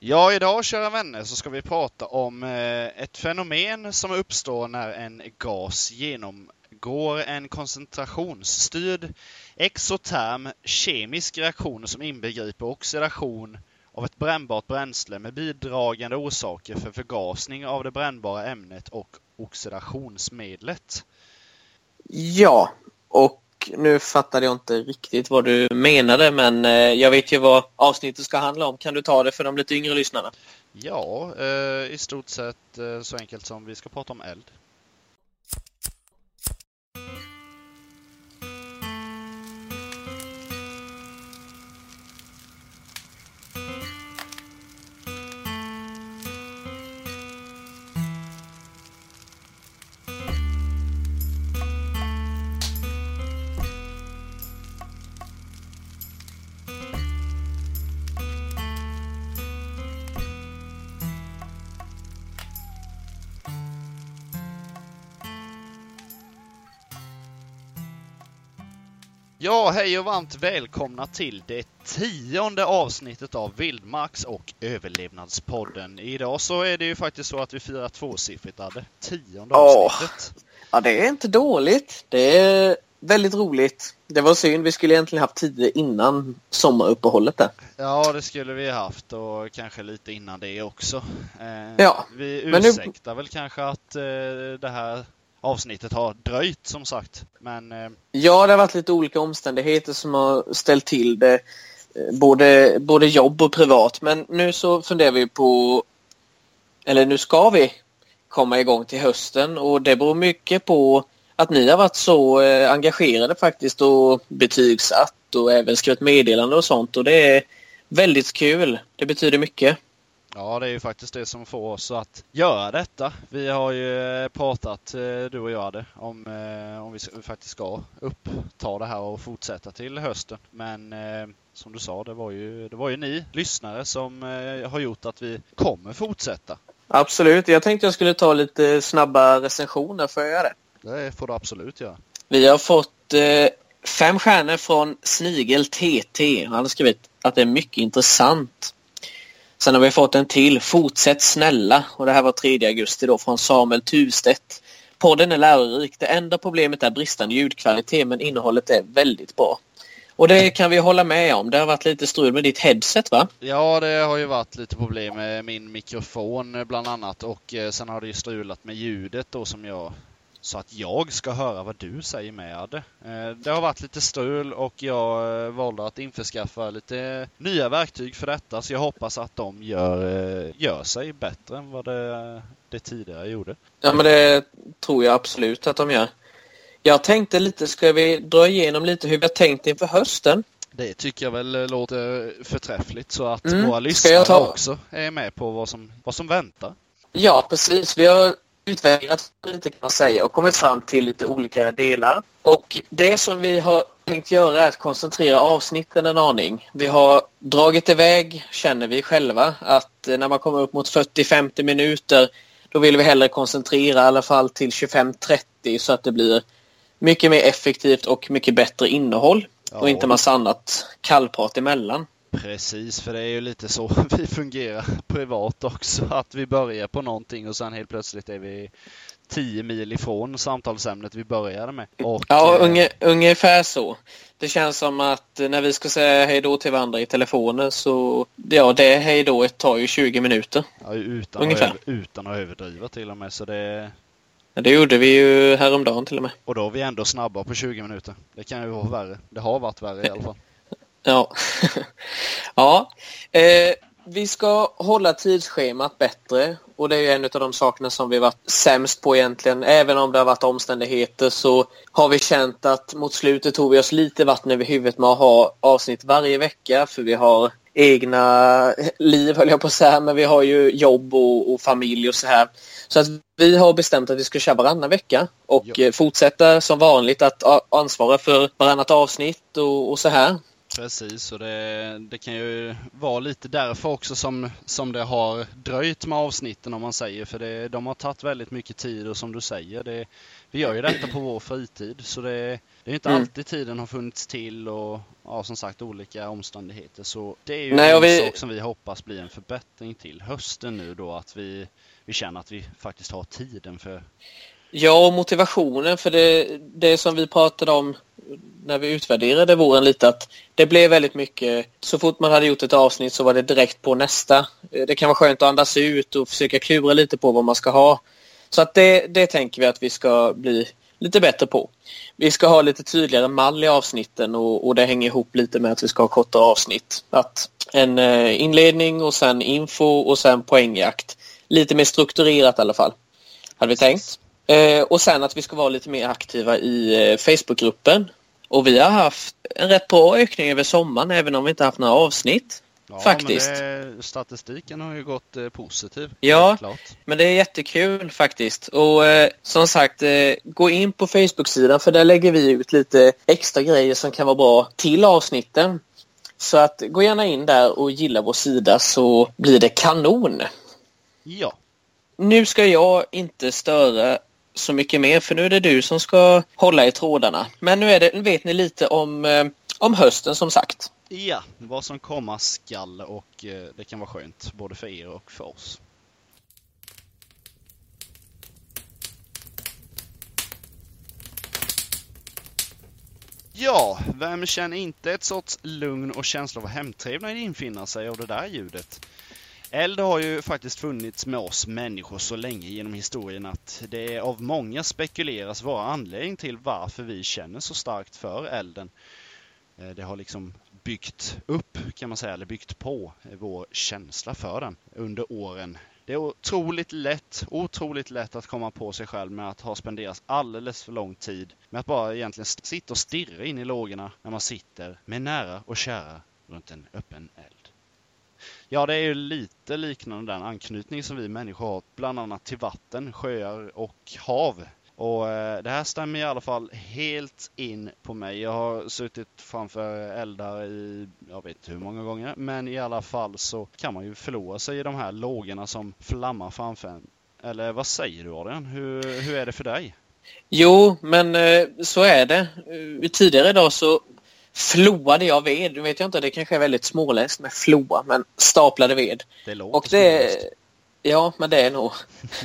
Ja, idag kära vänner så ska vi prata om eh, ett fenomen som uppstår när en gas genomgår en koncentrationsstyrd exoterm kemisk reaktion som inbegriper oxidation av ett brännbart bränsle med bidragande orsaker för förgasning av det brännbara ämnet och oxidationsmedlet. Ja, och nu fattade jag inte riktigt vad du menade men eh, jag vet ju vad avsnittet ska handla om. Kan du ta det för de lite yngre lyssnarna? Ja, eh, i stort sett eh, så enkelt som vi ska prata om eld. Ja, hej och varmt välkomna till det tionde avsnittet av Vildmarks och överlevnadspodden. Idag så är det ju faktiskt så att vi firar tvåsiffrigt, Adde. Tionde Åh. avsnittet. Ja, det är inte dåligt. Det är väldigt roligt. Det var synd, vi skulle egentligen haft tio innan sommaruppehållet där. Ja, det skulle vi haft och kanske lite innan det också. Eh, Ja, vi men nu- ursäktar väl kanske att eh, det här avsnittet har dröjt som sagt. Men eh, Ja, det har varit lite olika omständigheter som har ställt till det. Eh, både, både jobb och privat. Men nu så funderar vi på, eller nu ska vi komma igång till hösten och det beror mycket på att ni har varit så eh, engagerade faktiskt och betygsatt och även skrivit meddelande och sånt och det är väldigt kul. Det betyder mycket. Ja, det är ju faktiskt det som får oss att göra detta. Vi har ju eh, pratat, eh, du och jag, det, om, eh, om vi faktiskt ska uppta det här och fortsätta till hösten. Men som du sa, det var ju, det var ju ni lyssnare som har gjort att vi kommer fortsätta. Absolut, jag tänkte jag skulle ta lite snabba recensioner, får jag göra det? Det får du absolut göra. Vi har fått eh, fem stjärnor från Snigel TT. Han har skrivit att det är mycket intressant. Sen har vi fått en till. Fortsätt snälla. Och det här var 3 augusti då från Samuel Tustedt. Podden är lärorik. Det enda problemet är bristande ljudkvalitet men innehållet är väldigt bra. Och det kan vi hålla med om. Det har varit lite strul med ditt headset va? Ja, det har ju varit lite problem med min mikrofon eh, bland annat och eh, sen har det ju strulat med ljudet då som jag så att jag ska höra vad du säger med. Eh, Det har varit lite strul och jag eh, valde att införskaffa lite nya verktyg för detta så jag hoppas att de gör, eh, gör sig bättre än vad det, det tidigare gjorde. Ja men det tror jag absolut att de gör. Jag tänkte lite, ska vi dra igenom lite hur vi har tänkt inför hösten? Det tycker jag väl låter förträffligt så att Mm, våra lyssnare ta- också är med på vad som, vad som väntar. Ja, precis. Vi har utvärderat lite kan man säga och kommit fram till lite olika delar. Och det som vi har tänkt göra är att koncentrera avsnitten en aning. Vi har dragit iväg, känner vi själva, att när man kommer upp mot 40-50 minuter då vill vi hellre koncentrera i alla fall till 25-30 så att det blir mycket mer effektivt och mycket bättre innehåll och Ja. inte massa annat kallprat emellan. Precis, för det är ju lite så vi fungerar privat också. Att vi börjar på någonting och sen helt plötsligt är vi 10 mil ifrån samtalsämnet vi började med. Och, Ja, eh, unge, ungefär så. Det känns som att när vi ska säga hej då till varandra i telefonen så ja, det hej då tar ju 20 minuter. ja, utan, att, ungefär. över- utan att överdriva till och med. Så det, Ja, Det gjorde vi ju häromdagen till och med. och då är vi ändå snabba på 20 minuter. Det kan ju vara värre. Det har varit värre i alla fall. Ja. ja. Eh, vi ska hålla tidsschemat bättre och det är ju en av de sakerna som vi varit sämst på egentligen. Även om det har varit omständigheter så har vi känt att mot slutet tog vi oss lite vatten över huvudet med att ha avsnitt varje vecka för vi har egna liv höll jag på att säga men vi har ju jobb och, och familj och så här. Så att vi har bestämt att vi ska köra varannan vecka och eh, fortsätta som vanligt att ansvara för varannat avsnitt och, och så här. Precis, och det, det kan ju vara lite därför också som, som det har dröjt med avsnitten om man säger. För det, de har tagit väldigt mycket tid och som du säger, det, vi gör ju detta på vår fritid. Så det, det är inte mm. alltid tiden har funnits till och ja, som sagt olika omständigheter. Så det är ju Nej, en vi... sak som vi hoppas blir en förbättring till hösten nu då att vi, vi känner att vi faktiskt har tiden för Ja, och motivationen för det, det som vi pratade om när vi utvärderade våren lite att det blev väldigt mycket, så fort man hade gjort ett avsnitt så var det direkt på nästa. Eh, det kan vara skönt att andas ut och försöka klura lite på vad man ska ha. Så att det, det tänker vi att vi ska bli lite bättre på. Vi ska ha lite tydligare mall i avsnitten och, och det hänger ihop lite med att vi ska ha kortare avsnitt. Att en eh, inledning och sen info och sen poängjakt. Lite mer strukturerat i alla fall. Hade vi tänkt. Eh, och sen att vi ska vara lite mer aktiva i eh, Facebookgruppen. Och vi har haft en rätt bra ökning över sommaren även om vi inte haft några avsnitt. Ja, faktiskt. Det, statistiken har ju gått eh, positiv. Ja, men det är jättekul faktiskt. Och eh, som sagt, eh, gå in på Facebook-sidan för där lägger vi ut lite extra grejer som kan vara bra till avsnitten. Så att gå gärna in där och gilla vår sida så blir det kanon. Ja. Nu ska jag inte störa så mycket mer för nu är det du som ska hålla i trådarna. Men nu, är det, vet ni lite om, eh, om hösten som sagt. Ja, vad som komma skall och eh, det kan vara skönt både för er och för oss. Ja, vem känner inte ett sorts lugn och känsla av hemtrevnad infinna sig av det där ljudet? Eld har ju faktiskt funnits med oss människor så länge genom historien att det av många spekuleras vara anledning till varför vi känner så starkt för elden. Eh, det har liksom byggt upp, kan man säga, eller byggt på vår känsla för den under åren. Det är otroligt lätt, otroligt lätt att komma på sig själv med att ha spenderat alldeles för lång tid med att bara egentligen sitta och stirra in i lågorna när man sitter med nära och kära runt en öppen eld. Ja, det är ju lite liknande den anknytning som vi människor har, bland annat till vatten, sjöar och hav. Och eh, det här stämmer i alla fall helt in på mig. Jag har suttit framför eldar i, jag vet inte hur många gånger, men i alla fall så kan man ju förlora sig i de här lågorna som flammar framför en. Eller vad säger du Adrian? Hur, hur är det för dig? Jo, men eh, så är det. Eh, tidigare idag så floade jag ved. Nu vet jag inte, det kanske är väldigt småläst med floa, men staplade ved. Det låter och det, Ja, men det är nog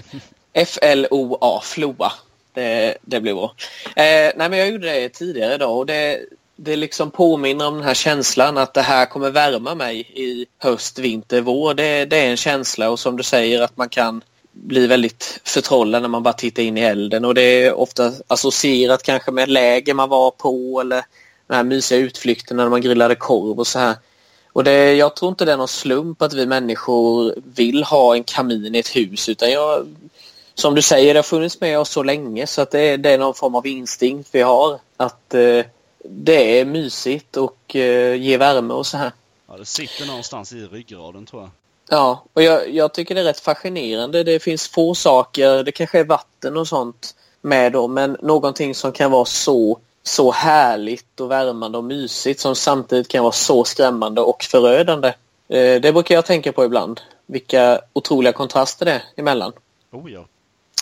F-L-O-A, floa. Det, det blir bra. Eh, nej, men jag gjorde det tidigare idag och det, det liksom påminner om den här känslan att det här kommer värma mig i höst, vinter, vår. Det, det är en känsla och som du säger att man kan bli väldigt förtrollad när man bara tittar in i elden och det är ofta associerat kanske med läger man var på eller den här mysiga utflykten när man grillade korv och så här. Och det, jag tror inte det är någon slump att vi människor vill ha en kamin i ett hus utan jag, som du säger, det har funnits med oss så länge så att det, är, det är någon form av instinkt vi har. Att eh, det är mysigt och eh, ger värme och så här. Ja, det sitter någonstans i ryggraden tror jag. Ja, och jag, jag tycker det är rätt fascinerande. Det finns få saker, det kanske är vatten och sånt med då, men någonting som kan vara så så härligt och värmande och mysigt som samtidigt kan vara så skrämmande och förödande. Eh, det brukar jag tänka på ibland. Vilka otroliga kontraster det är emellan. Oh ja.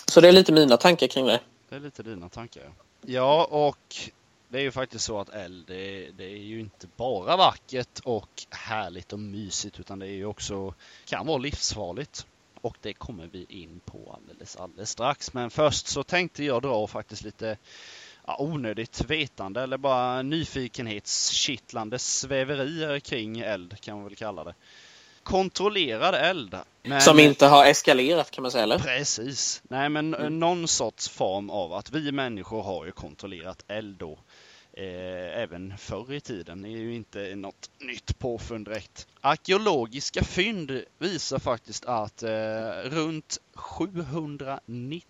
Så det är lite mina tankar kring det. Det är lite dina tankar. Ja, och det är ju faktiskt så att eld, det, det, är ju inte bara vackert och härligt och mysigt utan det är ju också, kan vara livsfarligt. Och det kommer vi in på alldeles, alldeles strax. Men först så tänkte jag dra faktiskt lite ja, onödigt vetande eller bara nyfikenhetskittlande sväverier kring eld kan man väl kalla det. Kontrollerad eld. Men... Som inte har eskalerat kan man säga eller? Precis. Nej men mm. någon sorts form av att vi människor har ju kontrollerat eld då. Eh, även förr i tiden. Det är ju inte något nytt påfund direkt. Arkeologiska fynd visar faktiskt att eh, runt 790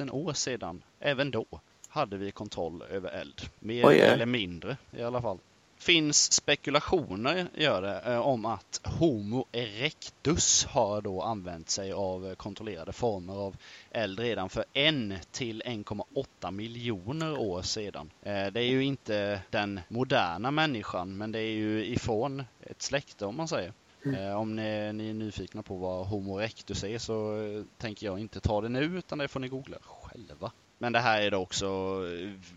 000 år sedan, även då, hade vi kontroll över eld. Mer Oj, eller mindre i alla fall. finns spekulationer gör det, eh, om att Homo erectus har då använt sig av kontrollerade former av eld redan för en till 1,8 miljoner år sedan. Eh, det är ju inte den moderna människan, men det är ju ifrån ett släkte om man säger. Mm. Om ni, ni, är nyfikna på vad Homo erectus är så tänker jag inte ta det nu utan det får ni googla själva. Men det här är då också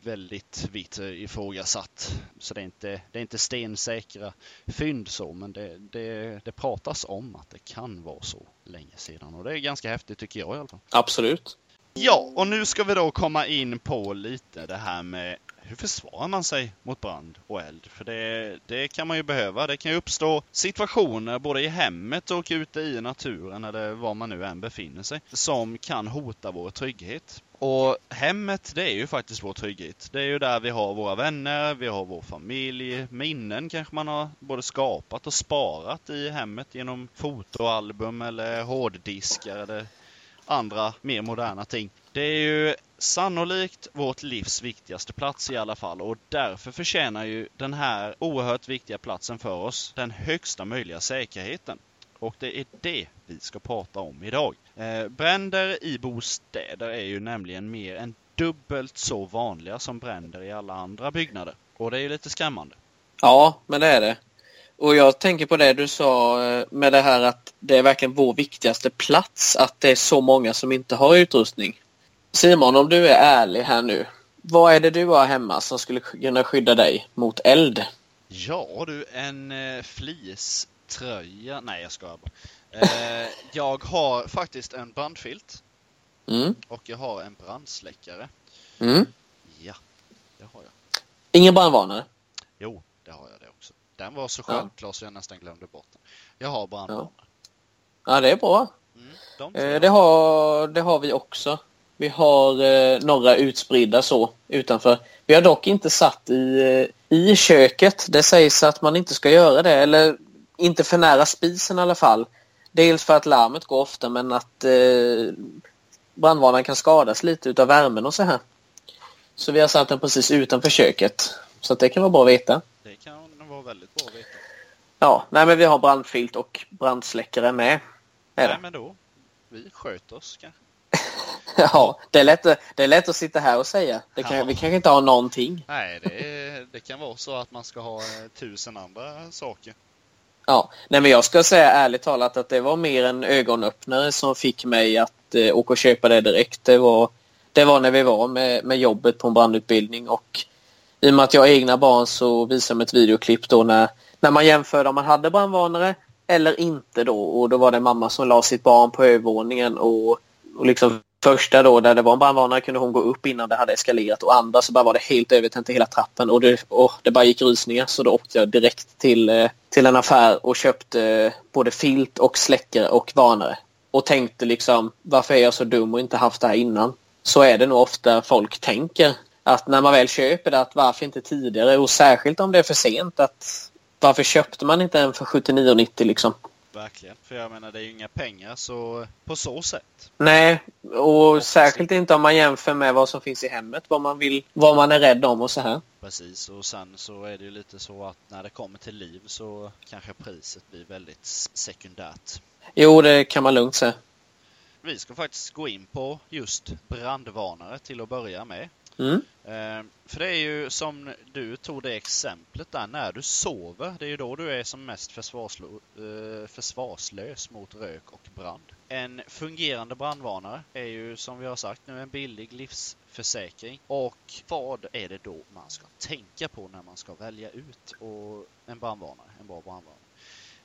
väldigt vitt ifrågasatt. Så det är inte, det är inte stensäkra fynd så, men det, det, det pratas om att det kan vara så länge sedan. Och det är ganska häftigt tycker jag i alla fall. Absolut. Ja, och nu ska vi då komma in på lite det här med hur försvarar man sig mot brand och eld? För det, det kan man ju behöva. Det kan ju uppstå situationer både i hemmet och ute i naturen eller var man nu än befinner sig som kan hota vår trygghet. Och hemmet, det är ju faktiskt vår trygghet. Det är ju där vi har våra vänner, vi har vår familj, minnen kanske man har både skapat och sparat i hemmet genom fotoalbum eller hårddiskar eller andra mer moderna ting. Det är ju sannolikt vårt livs viktigaste plats i alla fall och därför förtjänar ju den här oerhört viktiga platsen för oss den högsta möjliga säkerheten. Och det är det vi ska prata om idag. Eh, bränder i bostäder är ju nämligen mer än dubbelt så vanliga som bränder i alla andra byggnader. Och det är ju lite skrämmande. Ja, men det är det. Och jag tänker på det du sa eh, med det här att det är verkligen vår viktigaste plats att det är så många som inte har utrustning. Simon, om du är ärlig här nu. Vad är det du har hemma som skulle kunna skydda dig mot eld? Ja du, en eh, fleecetröja. Nej, jag skojar bara. Eh, jag har faktiskt en brandfilt. Mm. Och jag har en brandsläckare. Mm. Ja, det har jag. Ingen brandvarnare? Jo, det har jag det också. Den var så självklar ja. så jag nästan glömde bort den. Jag har brandvarnare. Ja. ja, det är bra. Mm, de eh, det, har, det har vi också. Vi har eh, några utspridda så utanför. Vi har dock inte satt i, eh, i köket. Det sägs att man inte ska göra det. Eller inte för nära spisen i alla fall. Dels för att larmet går ofta men att eh, brandvarnaren kan skadas lite utav värmen och så här. Så vi har satt den precis utanför köket. Så det kan vara bra att veta. Det kan vara väldigt bra att veta. Ja, nej men vi har brandfilt och brandsläckare med. Är nej men då. Vi sköter oss kanske. ja, det är, lätt, det är lätt att sitta här och säga. Det kan, ja. Vi kanske inte har någonting. Nej, det, det kan vara så att man ska ha eh, tusen andra saker. Ja, nej men jag ska säga ärligt talat att det var mer en ögonöppnare som fick mig att eh, åka och köpa det direkt. Det var, det var när vi var med, med jobbet på en brandutbildning och i och med att jag har egna barn så visade de ett videoklipp då när, när man jämförde om man hade brandvarnare eller inte då och då var det mamma som la sitt barn på övervåningen och, och liksom första då där det var en brandvarnare kunde hon gå upp innan det hade eskalerat och andra så bara var det helt övertänt i hela trappen och det, och det bara gick rysningar så då åkte jag direkt till, eh, till en affär och köpte eh, både filt och släckare och varnare. Och tänkte liksom varför är jag så dum och inte haft det här innan? Så är det nog ofta folk tänker att när man väl köper det att varför inte tidigare och särskilt om det är för sent att varför köpte man inte en för 79,90 liksom? Verkligen. För jag menar, det är ju inga pengar så på så sätt. Nej, och särskilt inte om man jämför med vad som finns i hemmet. Vad man vill, vad man är rädd om och så här. Precis, och sen så är det ju lite så att när det kommer till liv så kanske priset blir väldigt sekundärt. Jo, det kan man lugnt säga. Vi ska faktiskt gå in på just brandvarnare till att börja med. Mm. Eh, för det är ju som du tog det exemplet där, när du sover, det är ju då du är som mest eh, försvarslös mot rök och brand. En fungerande brandvarnare är ju som vi har sagt nu en billig livsförsäkring. Och vad är det då man ska tänka på när man ska välja ut en brandvarnare, en bra brandvarnare?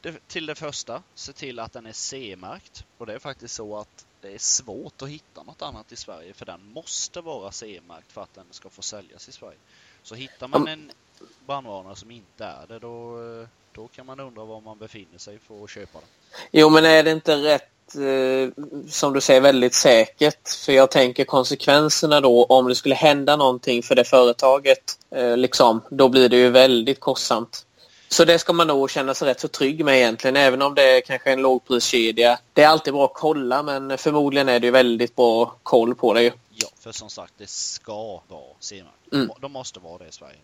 Det, till det första, se till att den är C-märkt. Och det är faktiskt så att det är svårt att hitta något annat i Sverige för den måste vara CE-märkt för att den ska få säljas i Sverige. Så hittar man en brandvarnare som inte är det då, då kan man undra var man befinner sig för att köpa den. Jo men är det inte rätt eh, som du säger väldigt säkert? För jag tänker konsekvenserna då om det skulle hända någonting för det företaget eh, liksom, då blir det ju väldigt kostsamt. Så det ska man nog känna sig rätt så trygg med egentligen, även om det är kanske en lågpriskedja. Det är alltid bra att kolla, men förmodligen är det ju väldigt bra koll på det ju. Ja, för som sagt, det ska vara CE-märkt. Mm. De måste vara det i Sverige.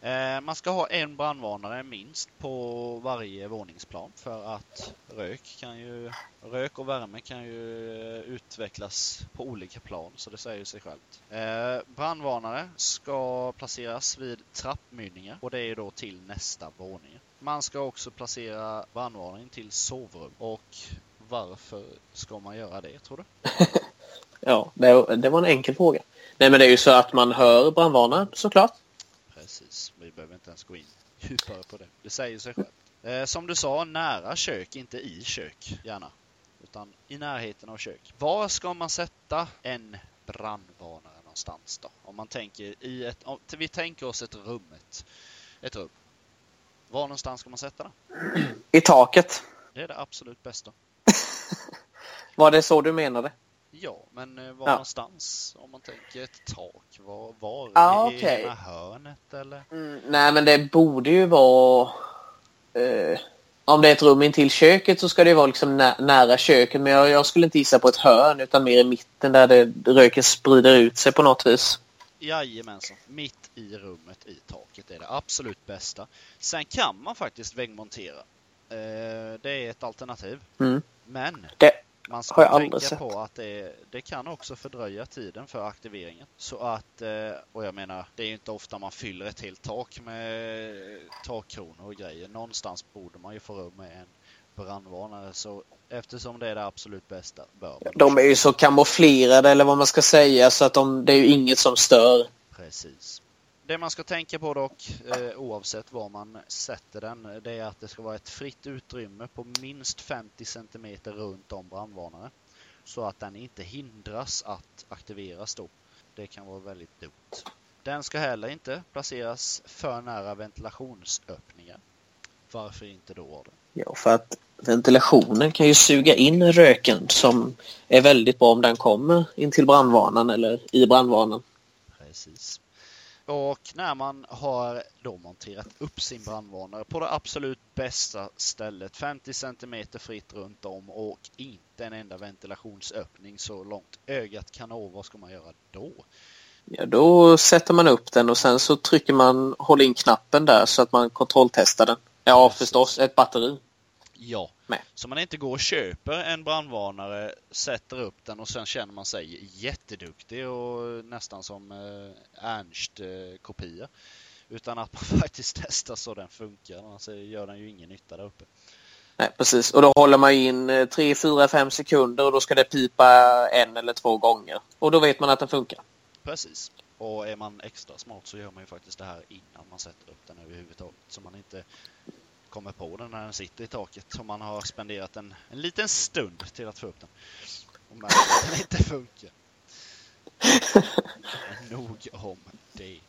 Eh, man ska ha en brandvarnare minst på varje våningsplan för att rök, kan ju, rök och värme kan ju eh, utvecklas på olika plan, så det säger sig självt. Eh, brandvarnare ska placeras vid trappmynningar och det är då till nästa våning. Man ska också placera brandvarnare till sovrum och varför ska man göra det tror du? ja, det, det var en enkel fråga. Nej men det är ju så att man hör brandvarnaren såklart. Precis, vi behöver inte ens gå in djupare på det. Det säger sig självt. Eh, som du sa, nära kök, inte i kök gärna. Utan i närheten av kök. Var ska man sätta en brandvarnare någonstans då? Om man tänker i ett, om, vi tänker oss ett rum, ett, ett rum. Var någonstans ska man sätta den? I taket. Det är det absolut bästa. Var det så du menade? Ja, men eh, var ja. någonstans? Om man tänker ett tak. Var, var ah, i okay. ena hörnet eller? Mm, nej, men det borde ju vara... Eh, om det är ett rum intill köket så ska det vara liksom nä nära köket. Men jag, jag, skulle inte gissa på ett hörn utan mer i mitten där det, röken sprider ut sig på något vis. Jajamensan. Mitt i rummet i taket är det absolut bästa. Sen kan man faktiskt väggmontera. Eh, det är ett alternativ. Mm. Men det man ska tänka sett. på att det, det, kan också fördröja tiden för aktiveringen. Så att, eh, och jag menar, det är ju inte ofta man fyller ett helt tak med takkronor och grejer. Någonstans borde man ju få rum med en brandvarnare. Så eftersom det är det absolut bästa bör man De är ju så kamouflerade eller vad man ska säga så att de, det är ju inget som stör. Precis. Det man ska tänka på dock, eh, oavsett var man sätter den, det är att det ska vara ett fritt utrymme på minst 50 cm runt om brandvarnaren. Så att den inte hindras att aktiveras då. Det kan vara väldigt dumt. Den ska heller inte placeras för nära ventilationsöppningar. Varför inte då? Ja, för att ventilationen kan ju suga in röken som är väldigt bra om den kommer in till brandvarnaren eller i brandvarnaren. Precis. Och när man har då monterat upp sin brandvarnare på det absolut bästa stället, 50 cm fritt runt om och inte en enda ventilationsöppning så långt ögat kan nå, vad ska man göra då? Ja, då sätter man upp den och sen så trycker man, håller in knappen där så att man kontrolltestar den. Ja, förstås, ett batteri. Ja, med. Så man inte går och köper en brandvarnare, sätter upp den och sen känner man sig jätteduktig och nästan som eh, Ernst-kopia. Utan att man faktiskt testar så den funkar, annars gör den ju ingen nytta där uppe. Nej, precis. Och då håller man in 3, 4, 5 sekunder och då ska det pipa en eller två gånger. Och då vet man att den funkar. Precis. Och är man extra smart så gör man ju faktiskt det här innan man sätter upp den överhuvudtaget. Så man inte kommer på den när den sitter i taket. Om man har spenderat en, en liten stund till att få upp den. Och märker att den inte funkar. Nog om det.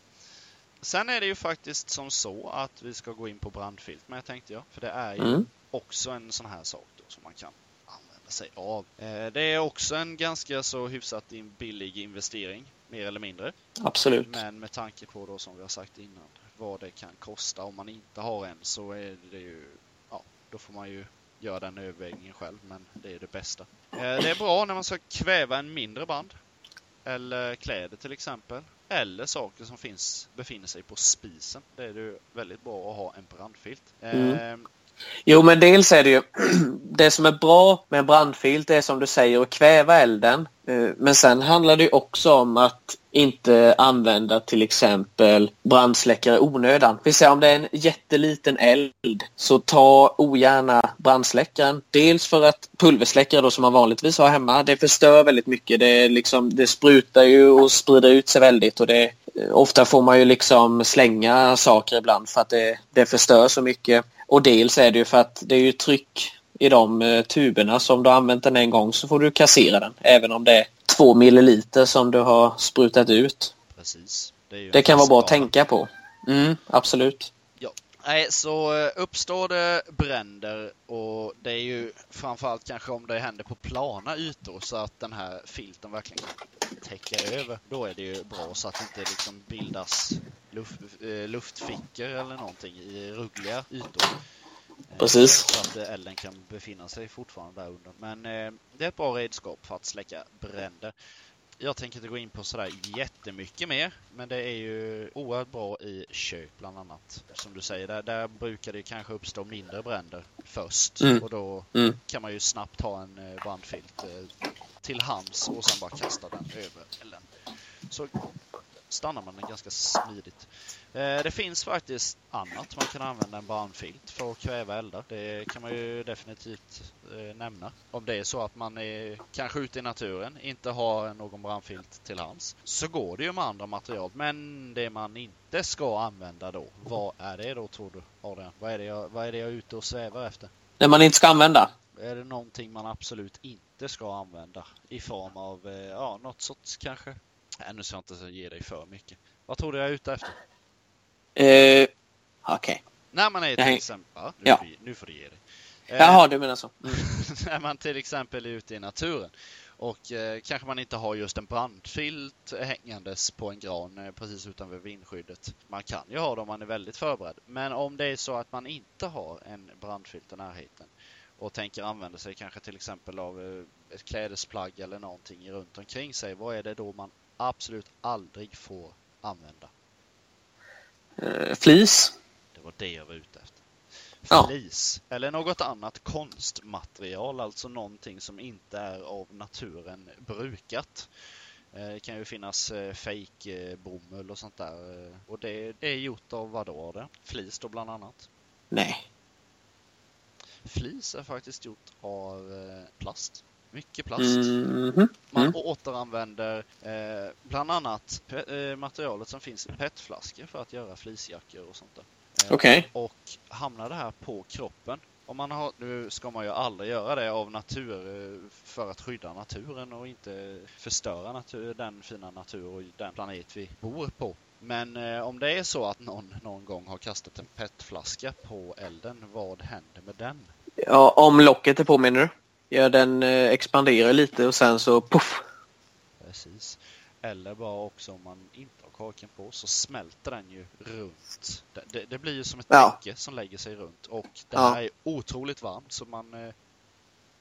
Sen är det ju faktiskt som så att vi ska gå in på brandfilt med tänkte jag. För det är ju mm. också en sån här sak då som man kan använda sig av. Eh, det är också en ganska så hyfsat billig investering, mer eller mindre. Absolut. Men med tanke på då som vi har sagt innan vad det kan kosta. Om man inte har en så är det ju, ja, då får man ju göra den övervägningen själv, men det är det bästa. Eh, det är bra när man ska kväva en mindre brand, eller kläder till exempel, eller saker som finns, befinner sig på spisen. Det är ju väldigt bra att ha en brandfilt. Mm. Jo, men dels är det ju det som är bra med en brandfilt är som du säger att kväva elden. Eh, men sen handlar det också om att inte använda till exempel brandsläckare onödan. Vi säger om det är en jätteliten eld så ta ogärna brandsläckaren. Dels för att pulversläckare då som man vanligtvis har hemma, det förstör väldigt mycket. Det, liksom, det sprutar ju och sprider ut sig väldigt och det, eh, ofta får man ju liksom slänga saker ibland för att det, det förstör så mycket. Och dels är det ju för att det är ju tryck i de eh, tuberna som du har använt den en gång så får du kassera den. Även om det är två milliliter som du har sprutat ut. Precis. Det, det kan vara bra att tänka på. Mm, absolut. Nej, så eh, uppstår det bränder och det är ju framförallt kanske om det händer på plana ytor så att den här filten verkligen täcka över. Då är det ju bra så att det inte liksom bildas luft, eh, luftfickor eller någonting i ruggliga ytor. Precis. Så att elden kan befinna sig fortfarande där under. Men eh, det är ett bra redskap för att släcka bränder. Jag tänker inte gå in på sådär jättemycket mer, men det är ju oerhört bra i kök bland annat. Som du säger, där, där brukar det kanske uppstå mindre bränder först Mm. och då Mm. kan man ju snabbt ha en eh, brandfilt eh, till hands och sen bara kasta den över elden. Så stannar man den ganska smidigt. Eh, Det finns faktiskt annat man kan använda en brandfilt för att kväva eldar. Det kan man ju definitivt eh, nämna. Om det är så att man är kanske ute i naturen, inte har någon brandfilt till hands, så går det ju med andra material. Men det man inte ska använda då, vad är det då tror du Adrian? Vad är det jag, vad är, det jag är ute och svävar efter? När man inte ska använda. Är det någonting man absolut inte ska använda i form av eh, ja, något sorts kanske? Nej, nu ska jag inte ge dig för mycket. Vad tror du jag är ute efter? Eh, Okej. När man är till Nej. exempel... Nu, Ja. får, nu får du ge dig. Eh, Jaha, du menar så. Mm. när man till exempel är ute i naturen och eh, kanske man inte har just en brandfilt hängandes på en gran eh, precis utanför vindskyddet. Man kan ju ha det om man är väldigt förberedd. Men om det är så att man inte har en brandfilt i närheten och tänker använda sig kanske till exempel av eh, ett klädesplagg eller någonting runt omkring sig. Vad är det då man absolut aldrig får använda? Eh, flis. Det var det jag var ute efter. Ja. Flis eller något annat konstmaterial, alltså någonting som inte är av naturen brukat. Eh, Det kan ju finnas eh, fake eh, bomull och sånt där. Och det, det är gjort av vad då? Det? Flis då bland annat. Nej. Flis är faktiskt gjort av plast. Mycket plast. Mhm. Man Mm. återanvänder eh, bland annat eh, materialet som finns i petflaskor för att göra fleecejackor och sånt där. Eh, Okej. Och hamnar det här på kroppen. Om man har, nu ska man ju aldrig göra det av natur eh, för att skydda naturen och inte förstöra natur, den fina natur och den planet vi bor på. Men eh, om det är så att någon någon gång har kastat en petflaska på elden, vad händer med den? Ja, om locket är på menar du? Ja, den eh, expanderar lite och sen så puff. Precis. Eller bara också om man inte har kakan på så smälter den ju runt. Det, det, det blir ju som ett Ja. täcke som lägger sig runt och det Ja. här är otroligt varmt så man eh,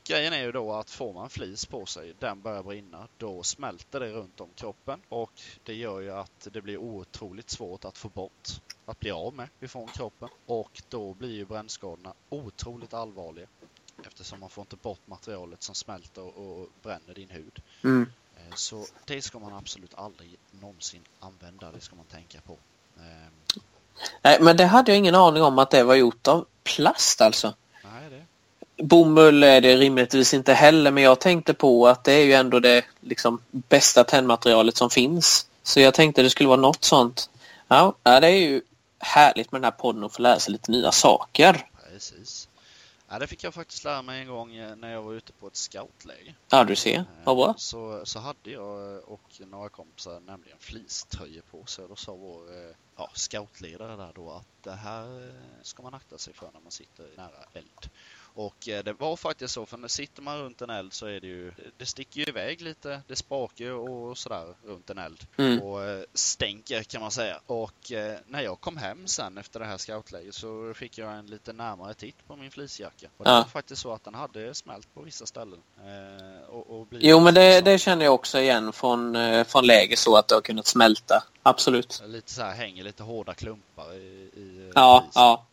Grejen är ju då att får man flis på sig, den börjar brinna, då smälter det runt om kroppen och det gör ju att det blir otroligt svårt att få bort, att bli av med ifrån kroppen och då blir ju brännskadorna otroligt allvarliga eftersom man får inte bort materialet som smälter och bränner din hud. Mm. Eh, Så det ska man absolut aldrig någonsin använda, det ska man tänka på. Eh, Nej, men det hade jag ingen aning om att det var gjort av plast alltså. Nej, det. Bomull är det rimligtvis inte heller men jag tänkte på att det är ju ändå det liksom, bästa tändmaterialet som finns. Så jag tänkte det skulle vara något sånt. Ja, det är ju härligt med den här podden att få lära sig lite nya saker. Precis. Ja, det fick jag faktiskt lära mig en gång eh, när jag var ute på ett scoutläger. Ja, du ser. Eh, Vad bra. Så, så hade jag eh, och några kompisar nämligen fleecetröjor på sig. Och då sa vår ja, scoutledare där då att det här ska man akta sig för när man sitter nära eld. Och eh, det var faktiskt så, för när sitter man runt en eld så är det ju, det sticker ju iväg lite, det sprakar ju och sådär runt en eld. Mm. och eh, stänker kan man säga. Och eh, när jag kom hem sen efter det här scoutläget så fick jag en lite närmare titt på min fleecejacka. Och det Ja. var faktiskt så att den hade smält på vissa ställen. Och, och Jo, men det, det känner jag också igen från, från läger så att det har kunnat smälta. Absolut. Lite så här hänger lite hårda klumpar i, i Ja, flisen. ja.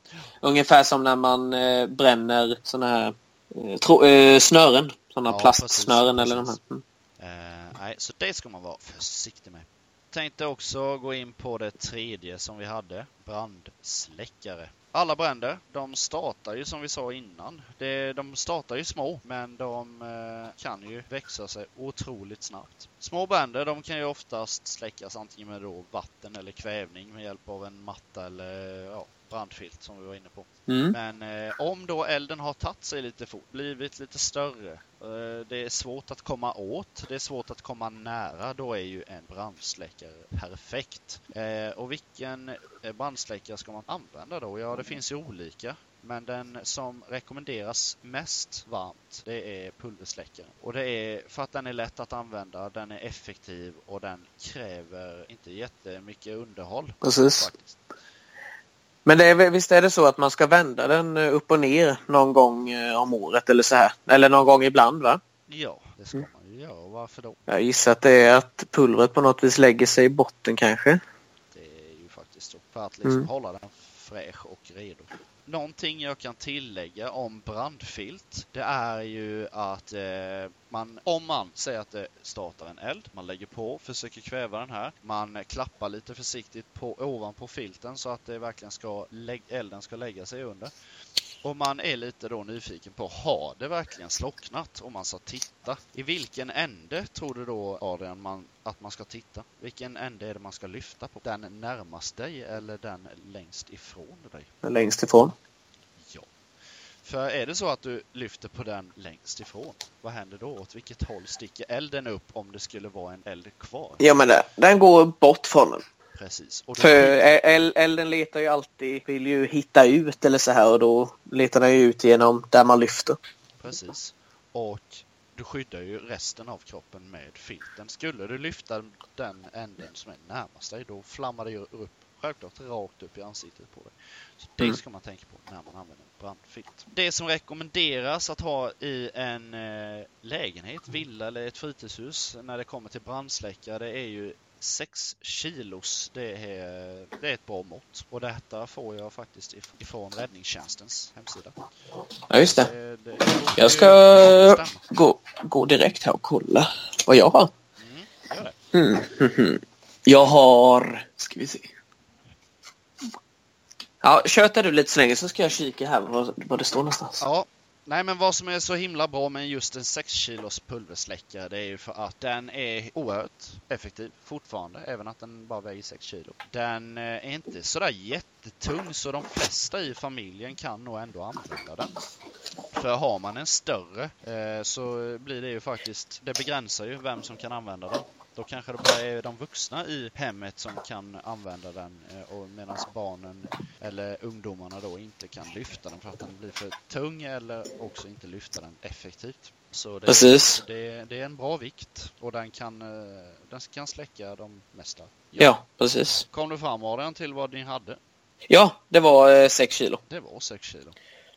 Ungefär som när man eh, bränner såna här eh, eh, snören. Såna Ja, plastsnören precis, eller de här. precis. Mm. Nej, så det ska man vara försiktig med. Tänkte också gå in på det tredje som vi hade, brandsläckare. Alla bränder, de startar ju som vi sa innan. De startar ju små, men de eh, kan ju växa sig otroligt snabbt. Små bränder, de kan ju oftast släckas antingen med då vatten eller kvävning med hjälp av en matta eller ja, brandfilt som vi var inne på. Mm. Men eh, om då elden har tagit sig lite fort, blivit lite större, eh, det är svårt att komma åt, det är svårt att komma nära, då är ju en brandsläckare perfekt. Eh, och vilken eh, brandsläckare ska man använda då? Ja, det finns ju olika. Men den som rekommenderas mest varmt, det är pulversläckaren. Och det är för att den är lätt att använda, den är effektiv och den kräver inte jättemycket underhåll. Precis. Faktiskt. Men det är, visst är det så att man ska vända den eh, upp och ner någon gång eh, om året eller så här? Eller någon gång ibland va? Ja, det ska Mm. man ju Ja, varför då? Jag gissar att det är att pulvret på något vis lägger sig i botten kanske. Det är ju faktiskt så. För att liksom Mm. hålla den fräsch och redo. Någonting jag kan tillägga om brandfilt, det är ju att eh, man, om man säger att det startar en eld, man lägger på, försöker kväva den här, man klappar lite försiktigt på, ovanpå filten så att det verkligen ska, elden ska lägga sig under. Och man är lite då nyfiken på, har det verkligen slocknat? Om man ska titta. I vilken ände tror du då Adrian man, att man ska titta? Vilken ände är det man ska lyfta på? Den närmast dig eller den längst ifrån dig? Längst ifrån. Ja. För är det så att du lyfter på den längst ifrån, vad händer då? Åt vilket håll sticker elden upp om det skulle vara en eld kvar? Ja men det, den går bort från den. Precis. Då För el- elden letar ju alltid, vill ju hitta ut eller så här och då letar den ju ut genom där man lyfter. Precis. Och du skyddar ju resten av kroppen med filten. Skulle du lyfta den änden som är närmast dig, då flammar det ju upp självklart rakt upp i ansiktet på dig. Så det Mm. ska man tänka på när man använder en brandfilt. Det som rekommenderas att ha i en eh, lägenhet, villa eller ett fritidshus när det kommer till brandsläckare, det är ju 6 kilos. Det är, det är ett bra mått. Och detta får jag faktiskt if- ifrån räddningstjänstens hemsida. Ja just det. Det, det, Jag ska gå, gå direkt här och kolla vad jag har. Mm. Mm. Jag har... Ska vi se. Ja, tjötar du lite så länge så ska jag kika här vad, vad det står någonstans. Ja, nej men vad som är så himla bra med just en 6 kilos pulversläckare det är ju för att den är oerhört effektiv fortfarande, även att den bara väger 6 kilo. Den eh, är inte sådär jättetung så de flesta i familjen kan nog ändå använda den. För har man en större eh, så blir det ju faktiskt, det begränsar ju vem som kan använda den. Då kanske det bara är de vuxna i hemmet som kan använda den eh, och medan barnen eller ungdomarna då inte kan lyfta den för att den blir för tung eller också inte lyfta den effektivt. Så det, Precis. det, det är en bra vikt och den kan, eh, den kan släcka de mesta. Ja, precis. Kom du fram Adrian till vad ni hade? Ja, det var 6 kilo. Det var 6 kilo.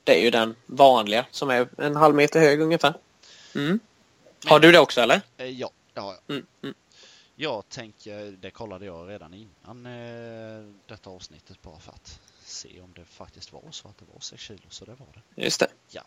Det är ju den vanliga som är en halv meter hög ungefär. Mm. Har du det också eller? Eh, ja, det har jag. Mm, mm. Jag tänker, det kollade jag redan innan eh, detta avsnittet bara för att se om det faktiskt var så att det var 6 kilo, så det var det. Just det.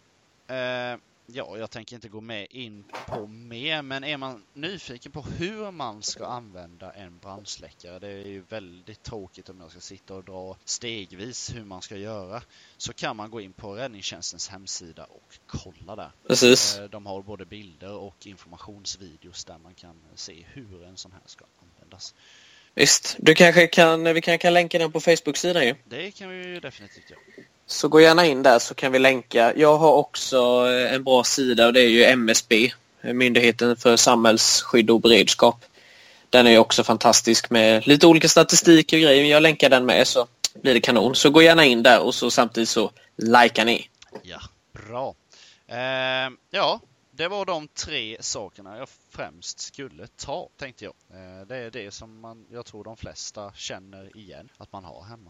Eh, ja, jag tänker inte gå med in på mer, men är man nyfiken på hur man ska använda en brandsläckare, det är ju väldigt tråkigt om jag ska sitta och dra stegvis hur man ska göra, så kan man gå in på räddningstjänstens hemsida och kolla där. Precis. Eh, de har både bilder och informationsvideos där man kan se hur en sån här ska användas. Visst. Du kanske kan, vi kanske kan länka den på Facebook-sidan ju. Det kan vi ju definitivt göra. Så gå gärna in där så kan vi länka. Jag har också eh, en bra sida och det är ju MSB, Myndigheten för samhällsskydd och beredskap. Den är ju också fantastisk med lite olika statistik och grejer. Jag länkar den med så blir det kanon. Så gå gärna in där och så samtidigt så likar ni. Ja, bra. Eh, ja, det var de tre sakerna jag främst skulle ta, tänkte jag. Eh, det är det som man, jag tror de flesta känner igen att man har hemma.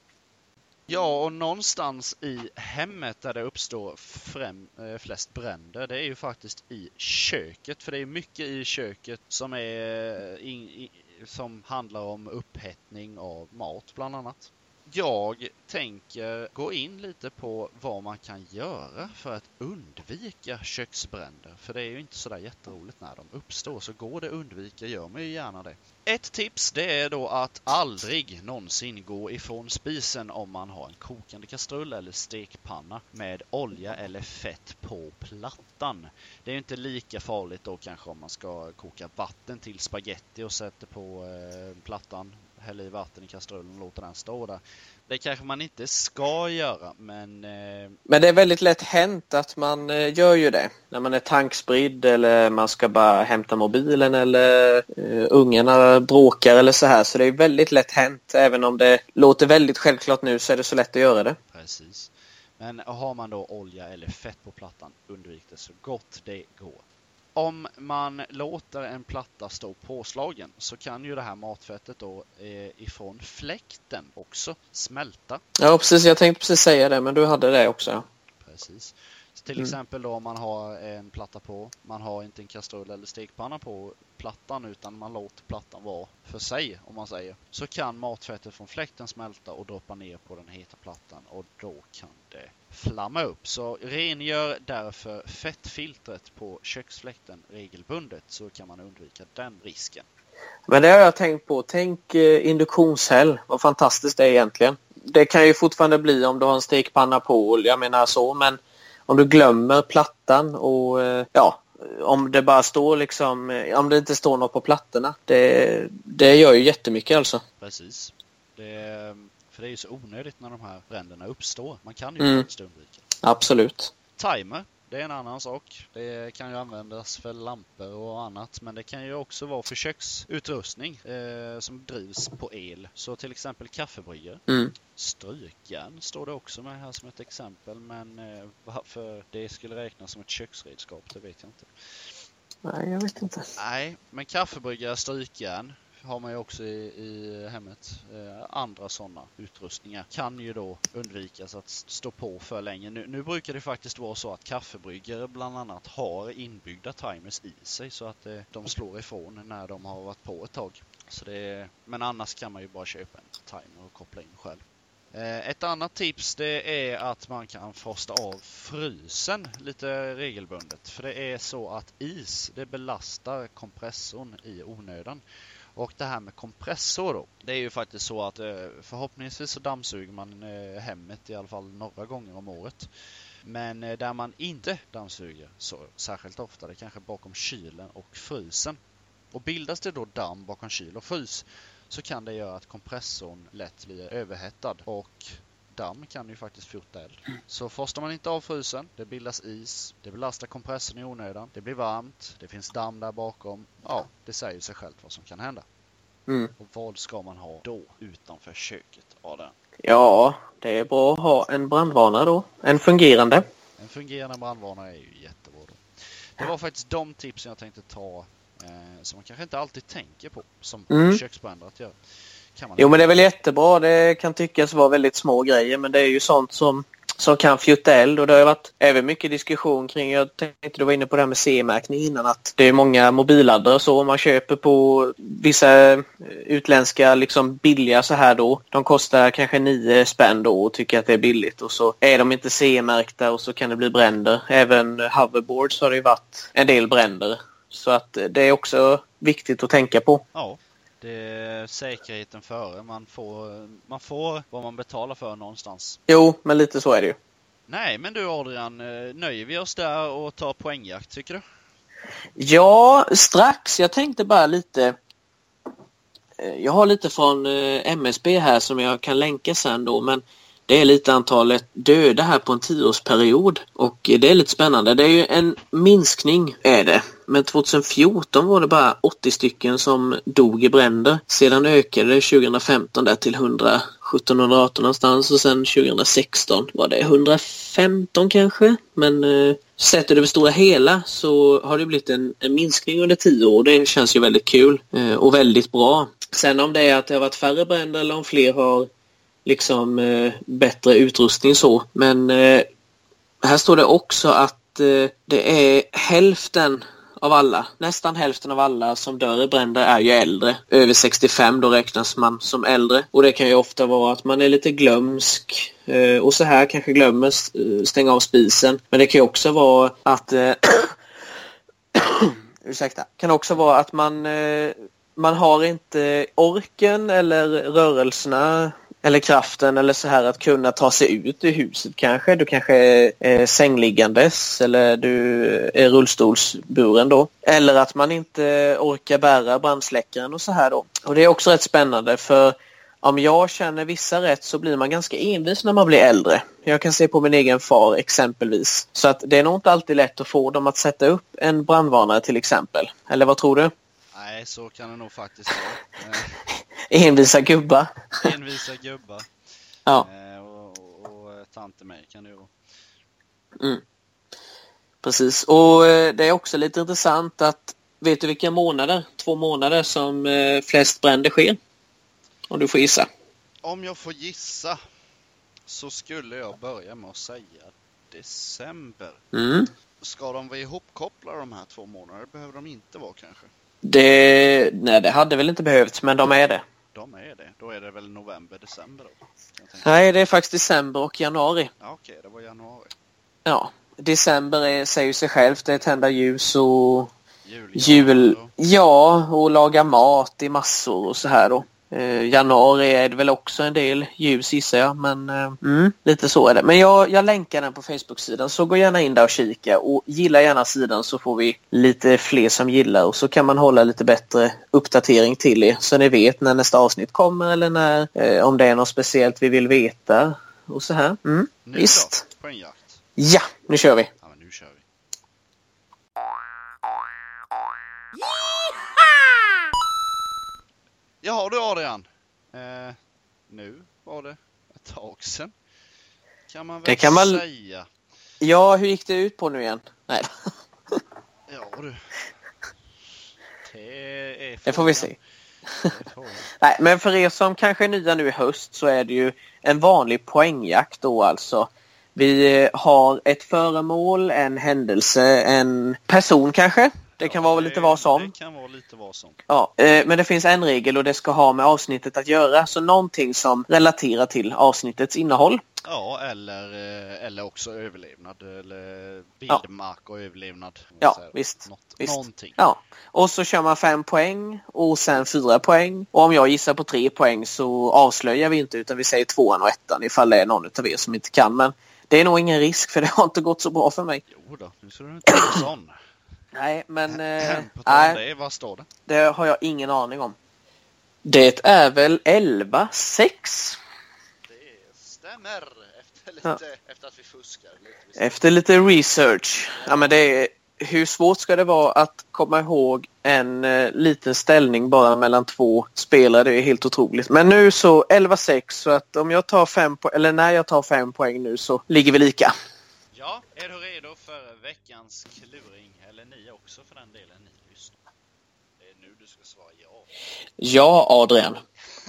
Ja, och någonstans i hemmet där det uppstår främ, eh, flest bränder, det är ju faktiskt i köket. För det är mycket i köket som, är, eh, in, in, som handlar om upphettning av mat bland annat. Jag tänker gå in lite på vad man kan göra för att undvika köksbränder. För det är ju inte sådär jätteroligt när de uppstår. Så går det att undvika, gör man ju gärna det. Ett tips det är då att aldrig någonsin gå ifrån spisen om man har en kokande kastrull eller stekpanna med olja eller fett på plattan. Det är ju inte lika farligt då kanske om man ska koka vatten till spaghetti och sätter på eh, plattan, häller i vatten i kastrullen och låter den stå där. Det kanske man inte ska göra men eh, Men det är väldigt lätt hänt att man eh, gör ju det. När man är tankspridd eller man ska bara hämta mobilen eller uh, ungarna bråkar eller så här. Så det är väldigt lätt hänt. Även om det låter väldigt självklart nu så är det så lätt att göra det. Precis. Men har man då olja eller fett på plattan, undvik det så gott det går. Om man låter en platta stå påslagen så kan ju det här matfettet då eh, ifrån fläkten också smälta. Ja precis, jag tänkte precis säga det men du hade det också. Precis. till mm. exempel då om man har en platta på, man har inte en kastrull eller stekpanna på plattan utan man låter plattan vara för sig om man säger. Så kan matfettet från fläkten smälta och droppa ner på den heta plattan och då kan det flamma upp. Så rengör därför fettfiltret på köksfläkten regelbundet så kan man undvika den risken. Men det har jag tänkt på. Tänk eh, induktionshäll. Vad fantastiskt det är egentligen. Det kan ju fortfarande bli om du har en stekpanna på, jag menar så, men om du glömmer plattan och eh, ja, om det bara står liksom, eh, om det inte står något på plattorna. Det, det gör ju jättemycket alltså. Precis. Det, för det är ju så onödigt när de här bränderna uppstår. Man kan ju mm. faktiskt undvika. Absolut. Timer det är en annan sak. Det kan ju användas för lampor och annat men det kan ju också vara för köksutrustning eh, som drivs på el. Så till exempel kaffebryggor. Mm. Strykjärn står det också med här som ett exempel men eh, varför det skulle räknas som ett köksredskap det vet jag inte. Nej, jag vet inte. Nej, men kaffebryggare, strykjärn har man ju också i, i hemmet. Eh, andra sådana utrustningar kan ju då undvikas att stå på för länge. Nu, nu brukar det faktiskt vara så att kaffebryggare bland annat har inbyggda timers i sig så att eh, de slår ifrån när de har varit på ett tag. Så det, men annars kan man ju bara köpa en timer och koppla in själv. Eh, ett annat tips det är att man kan frosta av frysen lite regelbundet. För det är så att is det belastar kompressorn i onödan. Och det här med kompressor då. Det är ju faktiskt så att eh, förhoppningsvis så dammsuger man eh, hemmet i alla fall några gånger om året. Men eh, där man inte dammsuger så särskilt ofta, det är kanske bakom kylen och frysen. Och bildas det då damm bakom kyl och frys så kan det göra att kompressorn lätt blir överhettad och damm kan ju faktiskt fota eld. Så forstar man inte av frysen, det bildas is, det belastar kompressorn i onödan, det blir varmt, det finns damm där bakom. Ja, det säger sig självt vad som kan hända. Mm. Och vad ska man ha då utanför köket, Adam? Ja, det är bra att ha en brandvarnare då. En fungerande. En fungerande brandvarnare är ju jättebra då. Det var faktiskt de tipsen jag tänkte ta eh, som man kanske inte alltid tänker på som mm. köksbränder att göra jo men det är väl jättebra. Det kan tyckas vara väldigt små grejer men det är ju sånt som som kan fjutta eld och det har varit även mycket diskussion kring, jag tänkte du var inne på det här med C-märkning innan, att det är många mobilladdare så man köper på vissa utländska liksom billiga så här då. De kostar kanske 9 spänn då och tycker att det är billigt och så är de inte C-märkta och så kan det bli bränder. Även hoverboards har det ju varit en del bränder. Så att det är också viktigt att tänka på. Ja. Det är säkerheten före. Man får, man får vad man betalar för någonstans. Jo, men lite så är det ju. Nej, men du Adrian, eh, nöjer vi oss där och tar poängjakt tycker du? Ja, strax. Jag tänkte bara lite eh, jag har lite från eh, MSB här som jag kan länka sen då men det är lite antalet döda här på en tioårsperiod och det är lite spännande. Det är ju en minskning är det. Men 2014 var det bara 80 stycken som dog i bränder. Sedan ökade det 2015 där till 100 1718 någonstans och sen 2016 var det 115 kanske. Men eh, sett över det stora hela så har det blivit en, en minskning under 10 år. Det känns ju väldigt kul eh, och väldigt bra. Sen om det är att det har varit färre bränder eller om fler har liksom eh, bättre utrustning så. Men eh, här står det också att eh, det är hälften av alla, nästan hälften av alla som dör i bränder är ju äldre. Över 65 då räknas man som äldre. Och det kan ju ofta vara att man är lite glömsk eh, och så här kanske glömmer eh, stänga av spisen. Men det kan ju också vara att eh, ursäkta, kan också vara att man eh, man har inte orken eller rörelserna eller kraften eller så här att kunna ta sig ut ur huset kanske. Du kanske är sängliggandes eller du är rullstolsburen då. Eller att man inte orkar bära brandsläckaren och så här då. Och det är också rätt spännande för om jag känner vissa rätt så blir man ganska envis när man blir äldre. Jag kan se på min egen far exempelvis. Så att det är nog inte alltid lätt att få dem att sätta upp en brandvarnare till exempel. Eller vad tror du? Nej, så kan det nog faktiskt vara. Envisa gubbar. Envisa gubbar. Ja. Eh, och, och, och tante mig kan det ju vara. Mm. Precis, och eh, det är också lite intressant att vet du vilka månader, två månader som eh, flest bränder sker? Om du får gissa. Om jag får gissa så skulle jag börja med att säga december. Mm. Ska de vara ihopkopplade de här två månaderna? Det behöver de inte vara kanske. Det, nej, det hade väl inte behövts, men de är det. De är det. Då är det väl november, december då? Nej, det är faktiskt december och januari. Ja, Okej, det var januari. Ja, december är, säger sig självt, det är tända ljus och Jul, jul. Ja, och laga mat i massor och så här då. Eh, januari är det väl också en del ljus gissar jag, men eh, mm, lite så är det. Men jag, jag länkar den på Facebook-sidan så gå gärna in där och kika och gilla gärna sidan så får vi lite fler som gillar och så kan man hålla lite bättre uppdatering till er så ni vet när nästa avsnitt kommer eller när, eh, om det är något speciellt vi vill veta och så här. Mm, Nu visst. då? På en jakt? Ja, nu kör vi. Jaha du Adrian. Eh, nu var det ett tag sedan. Kan man väl Det kan man- säga. Ja, hur gick det ut på nu igen? Nej, Ja du. Det är det får vi se. Frågan. Nej, men för er som kanske är nya nu i höst så är det ju en vanlig poängjakt då alltså. Vi har ett föremål, en händelse, en person kanske. Det kan vara lite vad som. Det kan vara lite vad som. Ja, eh, men det finns en regel och det ska ha med avsnittet att göra. Så någonting som relaterar till avsnittets innehåll. Ja, eller, eh, eller också överlevnad eller vildmark och överlevnad. Ja, säger. visst, Något, visst. Någonting. Ja, och så kör man fem poäng och sen fyra poäng. Och om jag gissar på tre poäng så avslöjar vi inte utan vi säger tvåan och ettan ifall det är någon av er som inte kan. Men det är nog ingen risk för det har inte gått så bra för mig. Jo då, nu ska du inte vara sån. Nej, men eh, nej, det, vad står det? det har jag ingen aning om. Det är väl 11-6? Det stämmer. Efter, lite, efter att vi fuskar lite. Efter lite research. Ja, men det är, hur svårt ska det vara att komma ihåg en eh, liten ställning bara mellan två spelare? Det är helt otroligt. Men nu så 11-6 så att om jag tar fem poäng, eller när jag tar fem poäng nu så ligger vi lika. Ja, är du redo för veckans kluring? Ni också för den delen, ni lyssnar. Det är nu du ska svara ja. Ja, Adrian.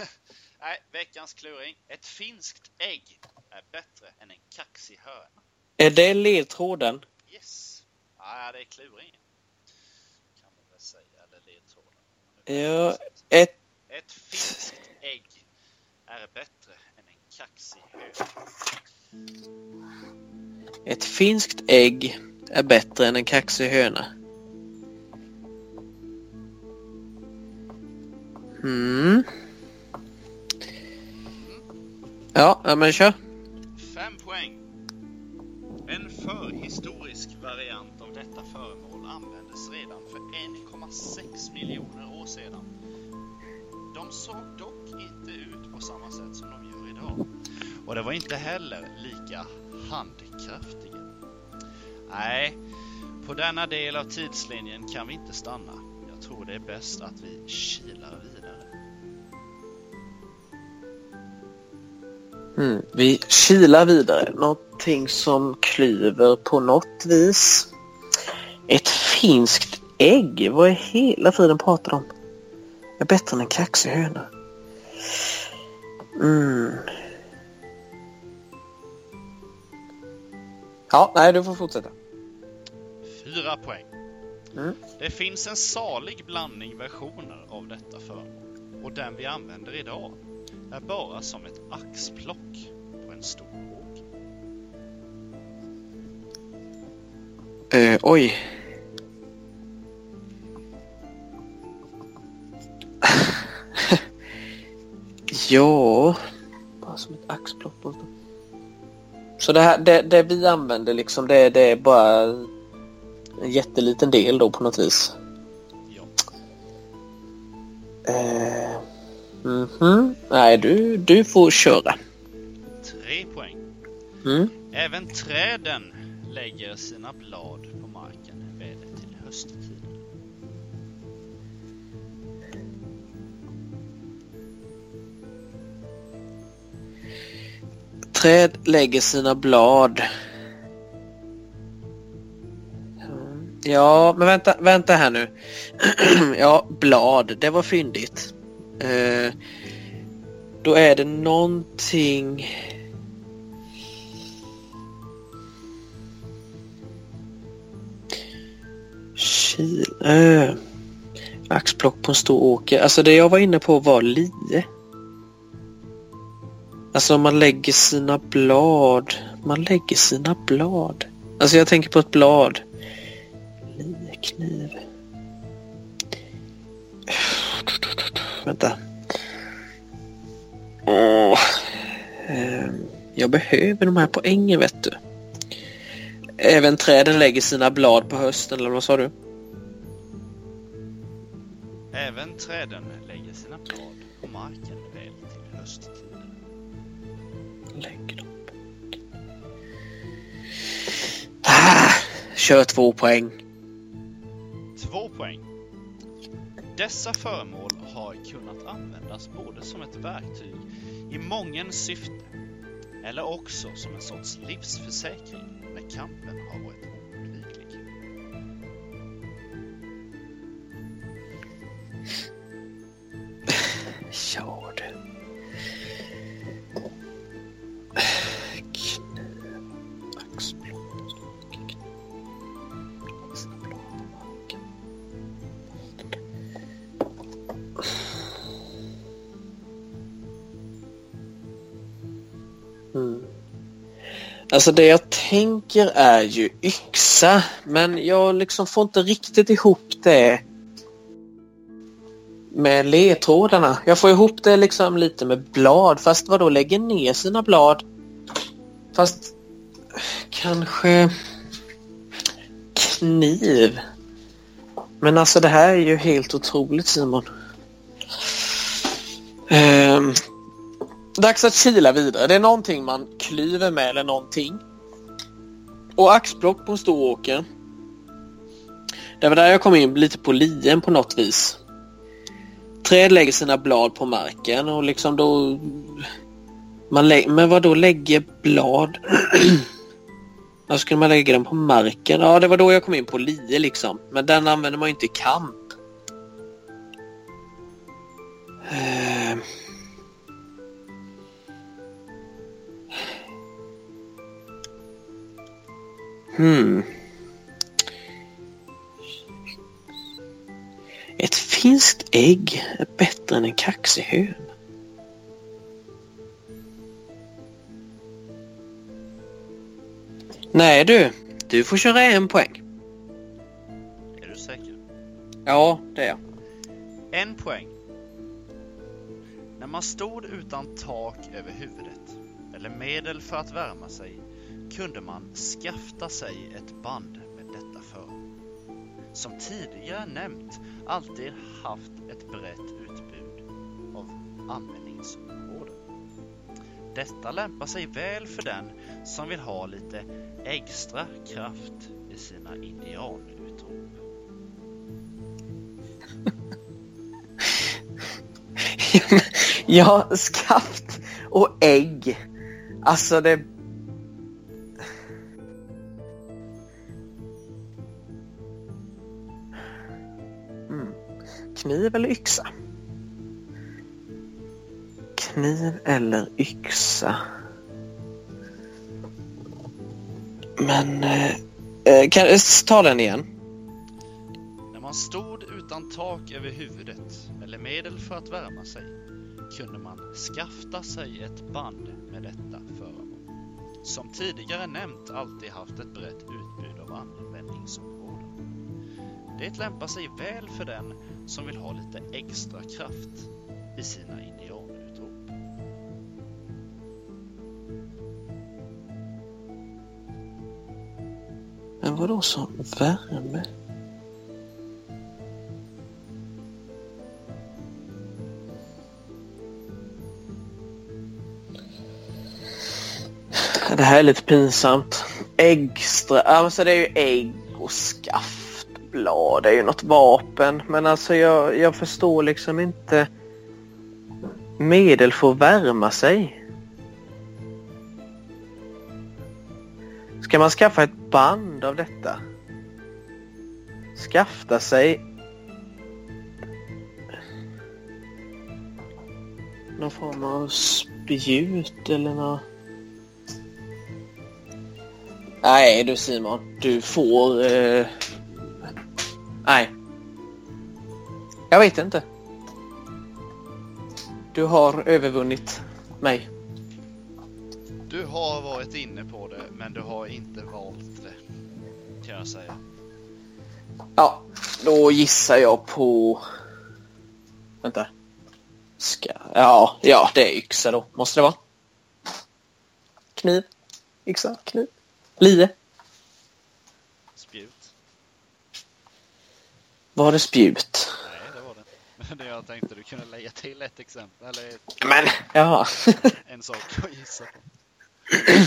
Nej, veckans kluring. Ett finskt ägg är bättre än en kaxig höna. Är det ledtråden? Yes. Ja, det är kluringen. Kan man väl säga, eller ledtråden. Ja, ett... Ett finskt ägg är bättre än en kaxig höna. Ett finskt ägg är bättre än en kaxig höna. Mm. Ja, men kör. Fem poäng. En förhistorisk variant av detta föremål användes redan för 1,6 miljoner år sedan. De såg dock inte ut på samma sätt som de gör idag. Och det var inte heller lika handkraftiga. Nej, på denna del av tidslinjen kan vi inte stanna. Jag tror det är bäst att vi kilar vidare. Mm. Vi kilar vidare. Någonting som klyver på något vis. Ett finskt ägg? Vad är hela tiden pratar om? Är bättre än en kaxig höna. Mm. Ja, nej du får fortsätta. Fyra poäng. Mm. Det finns en salig blandning versioner av detta föremål och den vi använder idag är bara som ett axplock på en stor åker. Eh, oj. ja, bara som ett axplock. på Så det, här, det, det vi använder liksom det, det är bara en jätteliten del då på något vis. Ja. Eh, mhm. Nej, du, du får köra. Tre poäng. Mm. Även träden lägger sina blad på marken väl till hösttiden. Träd lägger sina blad. Ja, men vänta, vänta här nu. ja, blad, det var fyndigt. Eh, då är det någonting... Kilö. Eh, axplock på en stor åker. Alltså det jag var inne på var lie. Alltså om man lägger sina blad. Man lägger sina blad. Alltså jag tänker på ett blad. Liekniv. Vänta. Åh. Ehm, jag behöver de här poängen vet du. Även träden lägger sina blad på hösten, eller vad sa du? Även träden lägger sina blad på marken väl till hösttiden. Lägger på... Ah, kör två poäng. Två poäng. Dessa föremål har kunnat användas både som ett verktyg i mången syfte eller också som en sorts livsförsäkring när kampen har varit oundviklig. Ja du. Alltså det jag tänker är ju yxa men jag liksom får inte riktigt ihop det med ledtrådarna. Jag får ihop det liksom lite med blad fast vad då lägger ner sina blad? Fast kanske kniv. Men alltså det här är ju helt otroligt Simon. Um, dags att kila vidare. Det är någonting man klyver med eller någonting. Och axplock på en stor åker. Det var där jag kom in lite på lien på något vis. Träd lägger sina blad på marken och liksom då... Man lä men vad då lägger blad? Varför skulle man lägga den på marken? Ja, det var då jag kom in på lie liksom. Men den använder man ju inte i kamp. Uh... Hmm. Ett finskt ägg är bättre än en kaxig hön. Nej du, du får köra en poäng. Är du säker? Ja, det är jag. En poäng. När man stod utan tak över huvudet eller medel för att värma sig kunde man skafta sig ett band med detta för. Som tidigare nämnt alltid haft ett brett utbud av användningsområden. Detta lämpar sig väl för den som vill ha lite extra kraft i sina indianutrop. ja, skaft och ägg. Alltså det... Kniv eller yxa? Kniv eller yxa? Men... Eh, eh kan jag ta den igen? När man stod utan tak över huvudet eller medel för att värma sig kunde man skafta sig ett band med detta föremål. Som tidigare nämnt alltid haft ett brett utbud av användningsområden. Det lämpar sig väl för den som vill ha lite extra kraft i sina indianutrop. Men vadå som värme? Det här är lite pinsamt. Äggstra. alltså det är ju ägg och skaft. Blad är ju något vapen. Men alltså jag, jag förstår liksom inte. Medel för att värma sig. Ska man skaffa ett band av detta? Skafta sig någon form av spjut eller något. Nej du Simon, du får... Eh... Nej. Jag vet inte. Du har övervunnit mig. Du har varit inne på det, men du har inte valt det. Kan jag säga. Ja, då gissar jag på... Vänta. Ska... Ja, ja, det är yxa då. Måste det vara. Kniv. Yxa. Kniv. Lie. Spjut. Var det spjut? Nej, det var det Men det jag tänkte du kunde lägga till ett exempel, eller ett, Men, ja. en sak att gissa på.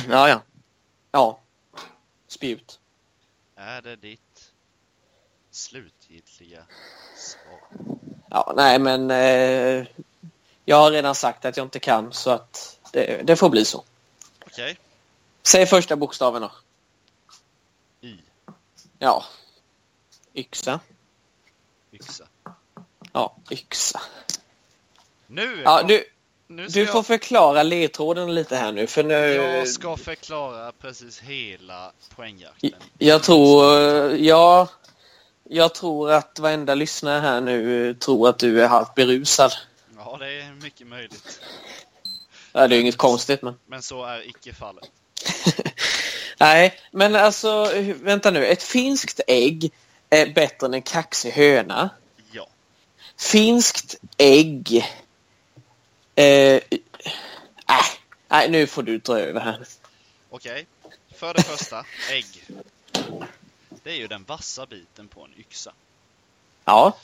ja, ja. Ja. Spjut. Är det ditt slutgiltiga svar? Ja, nej men eh, jag har redan sagt att jag inte kan så att det, det får bli så. Okej. Säg första bokstaven då. I. Ja. Yxa. Yxa. Ja, yxa. Nu! Ja, nu ska du får jag, förklara ledtråden lite här nu för nu... jag ska förklara precis hela poängjakten. Jag tror, ja, jag tror att varenda lyssnare här nu tror att du är halvt berusad. Ja, det är mycket möjligt. Ja, det är ju inget konstigt men. Men så är icke fallet. Nej, men alltså vänta nu. Ett finskt ägg är bättre än en kaxig höna. Ja. Finskt ägg. Eh, äh, nej, nu får du dra över här. Okej. För det första, ägg. Det är ju den vassa biten på en yxa. Ja,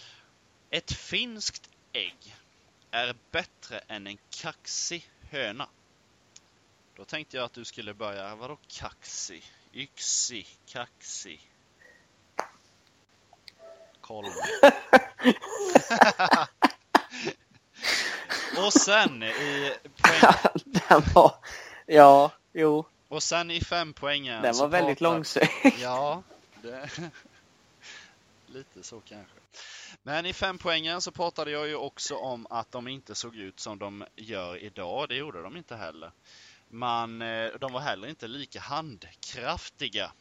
Ett finskt ägg är bättre än en kaxig höna. Då tänkte jag att du skulle börja, vadå kaxig? Yxig, kaxig. Kolla. Och sen i poäng, den var... Ja, jo. och sen i fem poängen Den var väldigt pratar- långsökt. Ja, det... lite så kanske. Men i fem poängen så pratade jag ju också om att de inte såg ut som de gör idag. Det gjorde de inte heller. Man, eh, de var heller inte lika handkraftiga.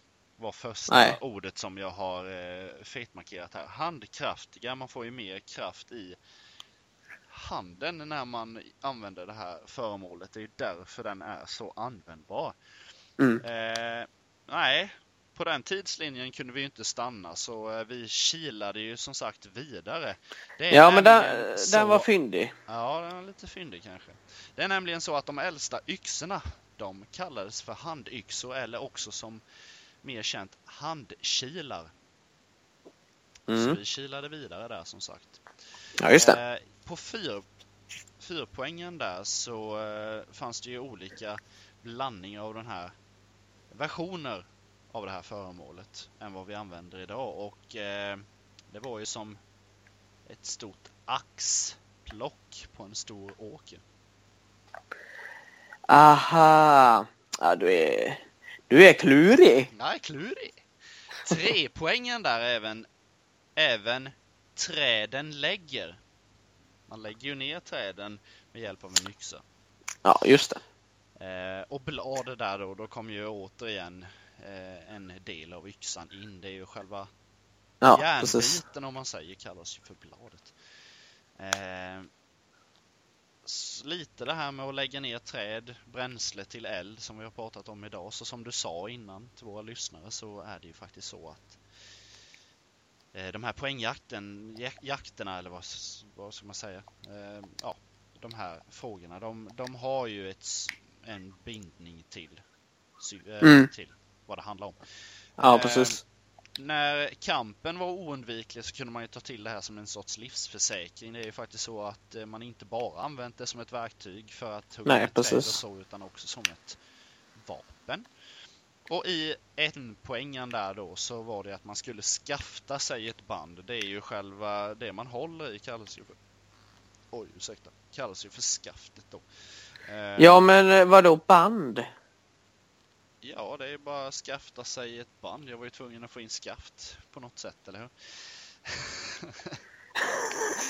Var första Nej. ordet som jag har eh, fetmarkerat här. Handkraftiga, man får ju mer kraft i handen när man använder det här föremålet. Det är därför den är så användbar. Mm. Eh, nej, på den tidslinjen kunde vi inte stanna så eh, vi kilade ju som sagt vidare. Ja, men den, nämligen så- den var fyndig. Ja, den var lite fyndig kanske. Det är nämligen så att de äldsta yxorna, de kallades för handyxor eller också som mer känt handkilar. Så Mm. vi kilade vidare där som sagt. Ja, just det. Eh, på fyr, fyrpoängen där så eh, fanns det ju olika blandningar av den här versioner av det här föremålet än vad vi använder idag och eh, det var ju som ett stort axplock på en stor åker. Aha. Ja, du är... Du är klurig. Nej, klurig! Tre poängen där även, även träden lägger. Man lägger ju ner träden med hjälp av en yxa. Ja, just det. Eh, och bladet där då, då kommer ju återigen eh, en del av yxan in. Det är ju själva Ja, precis. järnbiten om man säger kallas ju för bladet. Eh, lite det här med att lägga ner träd, bränsle till eld som vi har pratat om idag. Så som du sa innan till våra lyssnare så är det ju faktiskt så att eh, de här poängjakten, jak- jakterna eller vad, vad ska man säga? Eh, ja, de här frågorna, de, de har ju ett, en bindning till, eh, Mm. till vad det handlar om. Ja, precis. När kampen var oundviklig så kunde man ju ta till det här som en sorts livsförsäkring. Det är ju faktiskt så att eh, man inte bara använt det som ett verktyg för att hugga Nej, träd och så, utan också som ett vapen. Och i en poängen där då så var det att man skulle skafta sig ett band. Det är ju själva det man håller i kallas ju för Oj, ursäkta. Kallas ju för skaftet då. Eh, Ja, men eh, vadå band? Ja, det är bara att skafta sig ett band. Jag var ju tvungen att få in skaft på något sätt, eller hur?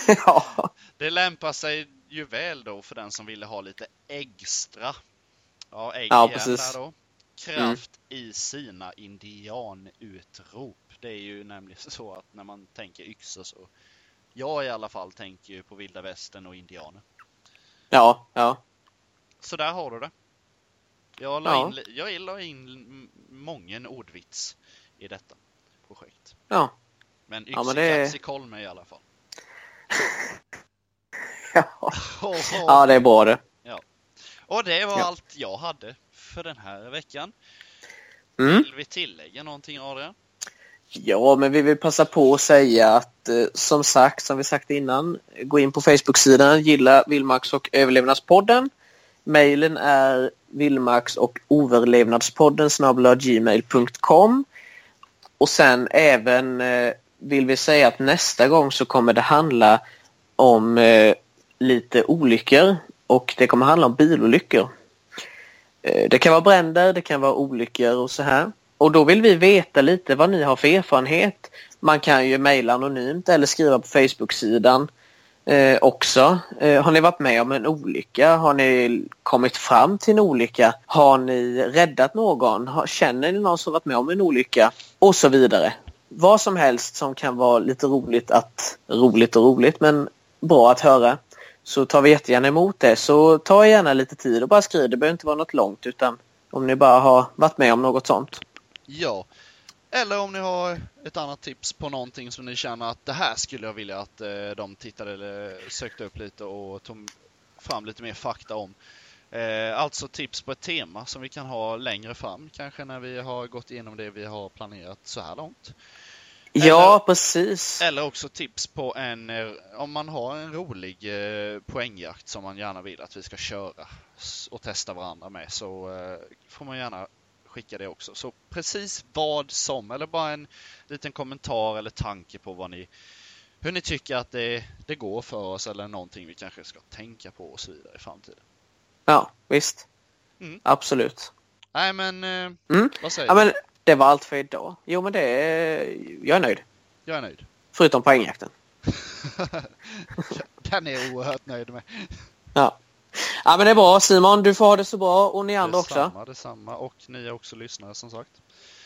ja. Det lämpar sig ju väl då för den som ville ha lite extra. Ja, ägg Ja, precis. där då. Kraft i sina indianutrop. Det är ju nämligen så att när man tänker yxor så jag i alla fall tänker ju på vilda västern och indianer. Ja, ja. Så där har du det. Jag la Ja. in, jag la in mången ordvits i detta projekt. Ja. Men Ja, men det- i alla fall. Ja, Och, ja det är bra det. och det var Ja. allt jag hade för den här veckan. Mm. Vill vi tillägga någonting Adrian? Ja, men vi vill passa på att säga att eh, som sagt, som vi sagt innan, gå in på Facebook-sidan, gilla Vildmarks och överlevnadspodden. Mailen är vildmarks och overlevnadspodden snabel-a gmail.com Och sen även eh, vill vi säga att nästa gång så kommer det handla om eh, lite olyckor och det kommer handla om bilolyckor. Eh, Det kan vara bränder, det kan vara olyckor och så här. Och då vill vi veta lite vad ni har för erfarenhet. Man kan ju mejla anonymt eller skriva på Facebook-sidan eh, också. Eh, har ni varit med om en olycka? Har ni kommit fram till en olycka? Har ni räddat någon? Har, känner ni någon som varit med om en olycka? Och så vidare. Vad som helst som kan vara lite roligt att roligt och roligt men bra att höra så tar vi jättegärna emot det. Så ta gärna lite tid och bara skriv. Det behöver inte vara något långt utan om ni bara har varit med om något sånt. Ja. Eller om ni har ett annat tips på någonting som ni känner att det här skulle jag vilja att eh, de tittade eller sökte upp lite och tog fram lite mer fakta om. Eh, alltså tips på ett tema som vi kan ha längre fram, kanske när vi har gått igenom det vi har planerat så här långt. Ja, precis. Eller också tips på en, eh, om man har en rolig poängjakt som man gärna vill att vi ska köra och testa varandra med så får man gärna skicka det också. Så precis vad som, eller bara en liten kommentar eller tanke på vad ni, hur ni tycker att det, det går för oss eller någonting vi kanske ska tänka på och så vidare i framtiden. Ja, visst. Mm. Absolut. Nej men, eh, Mm. vad säger Ja, du? men det var allt för idag. Jo, men det är... Jag är nöjd. Jag är nöjd. Förutom poängjakten. Den är jag oerhört nöjd med. Ja. Ja, men det är bra. Simon, du får ha det så bra och ni andra också. Detsamma, detsamma. Och ni är också lyssnare som sagt.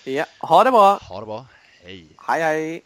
Ja, ha det bra. Ha det bra. Hej! Hej, hej.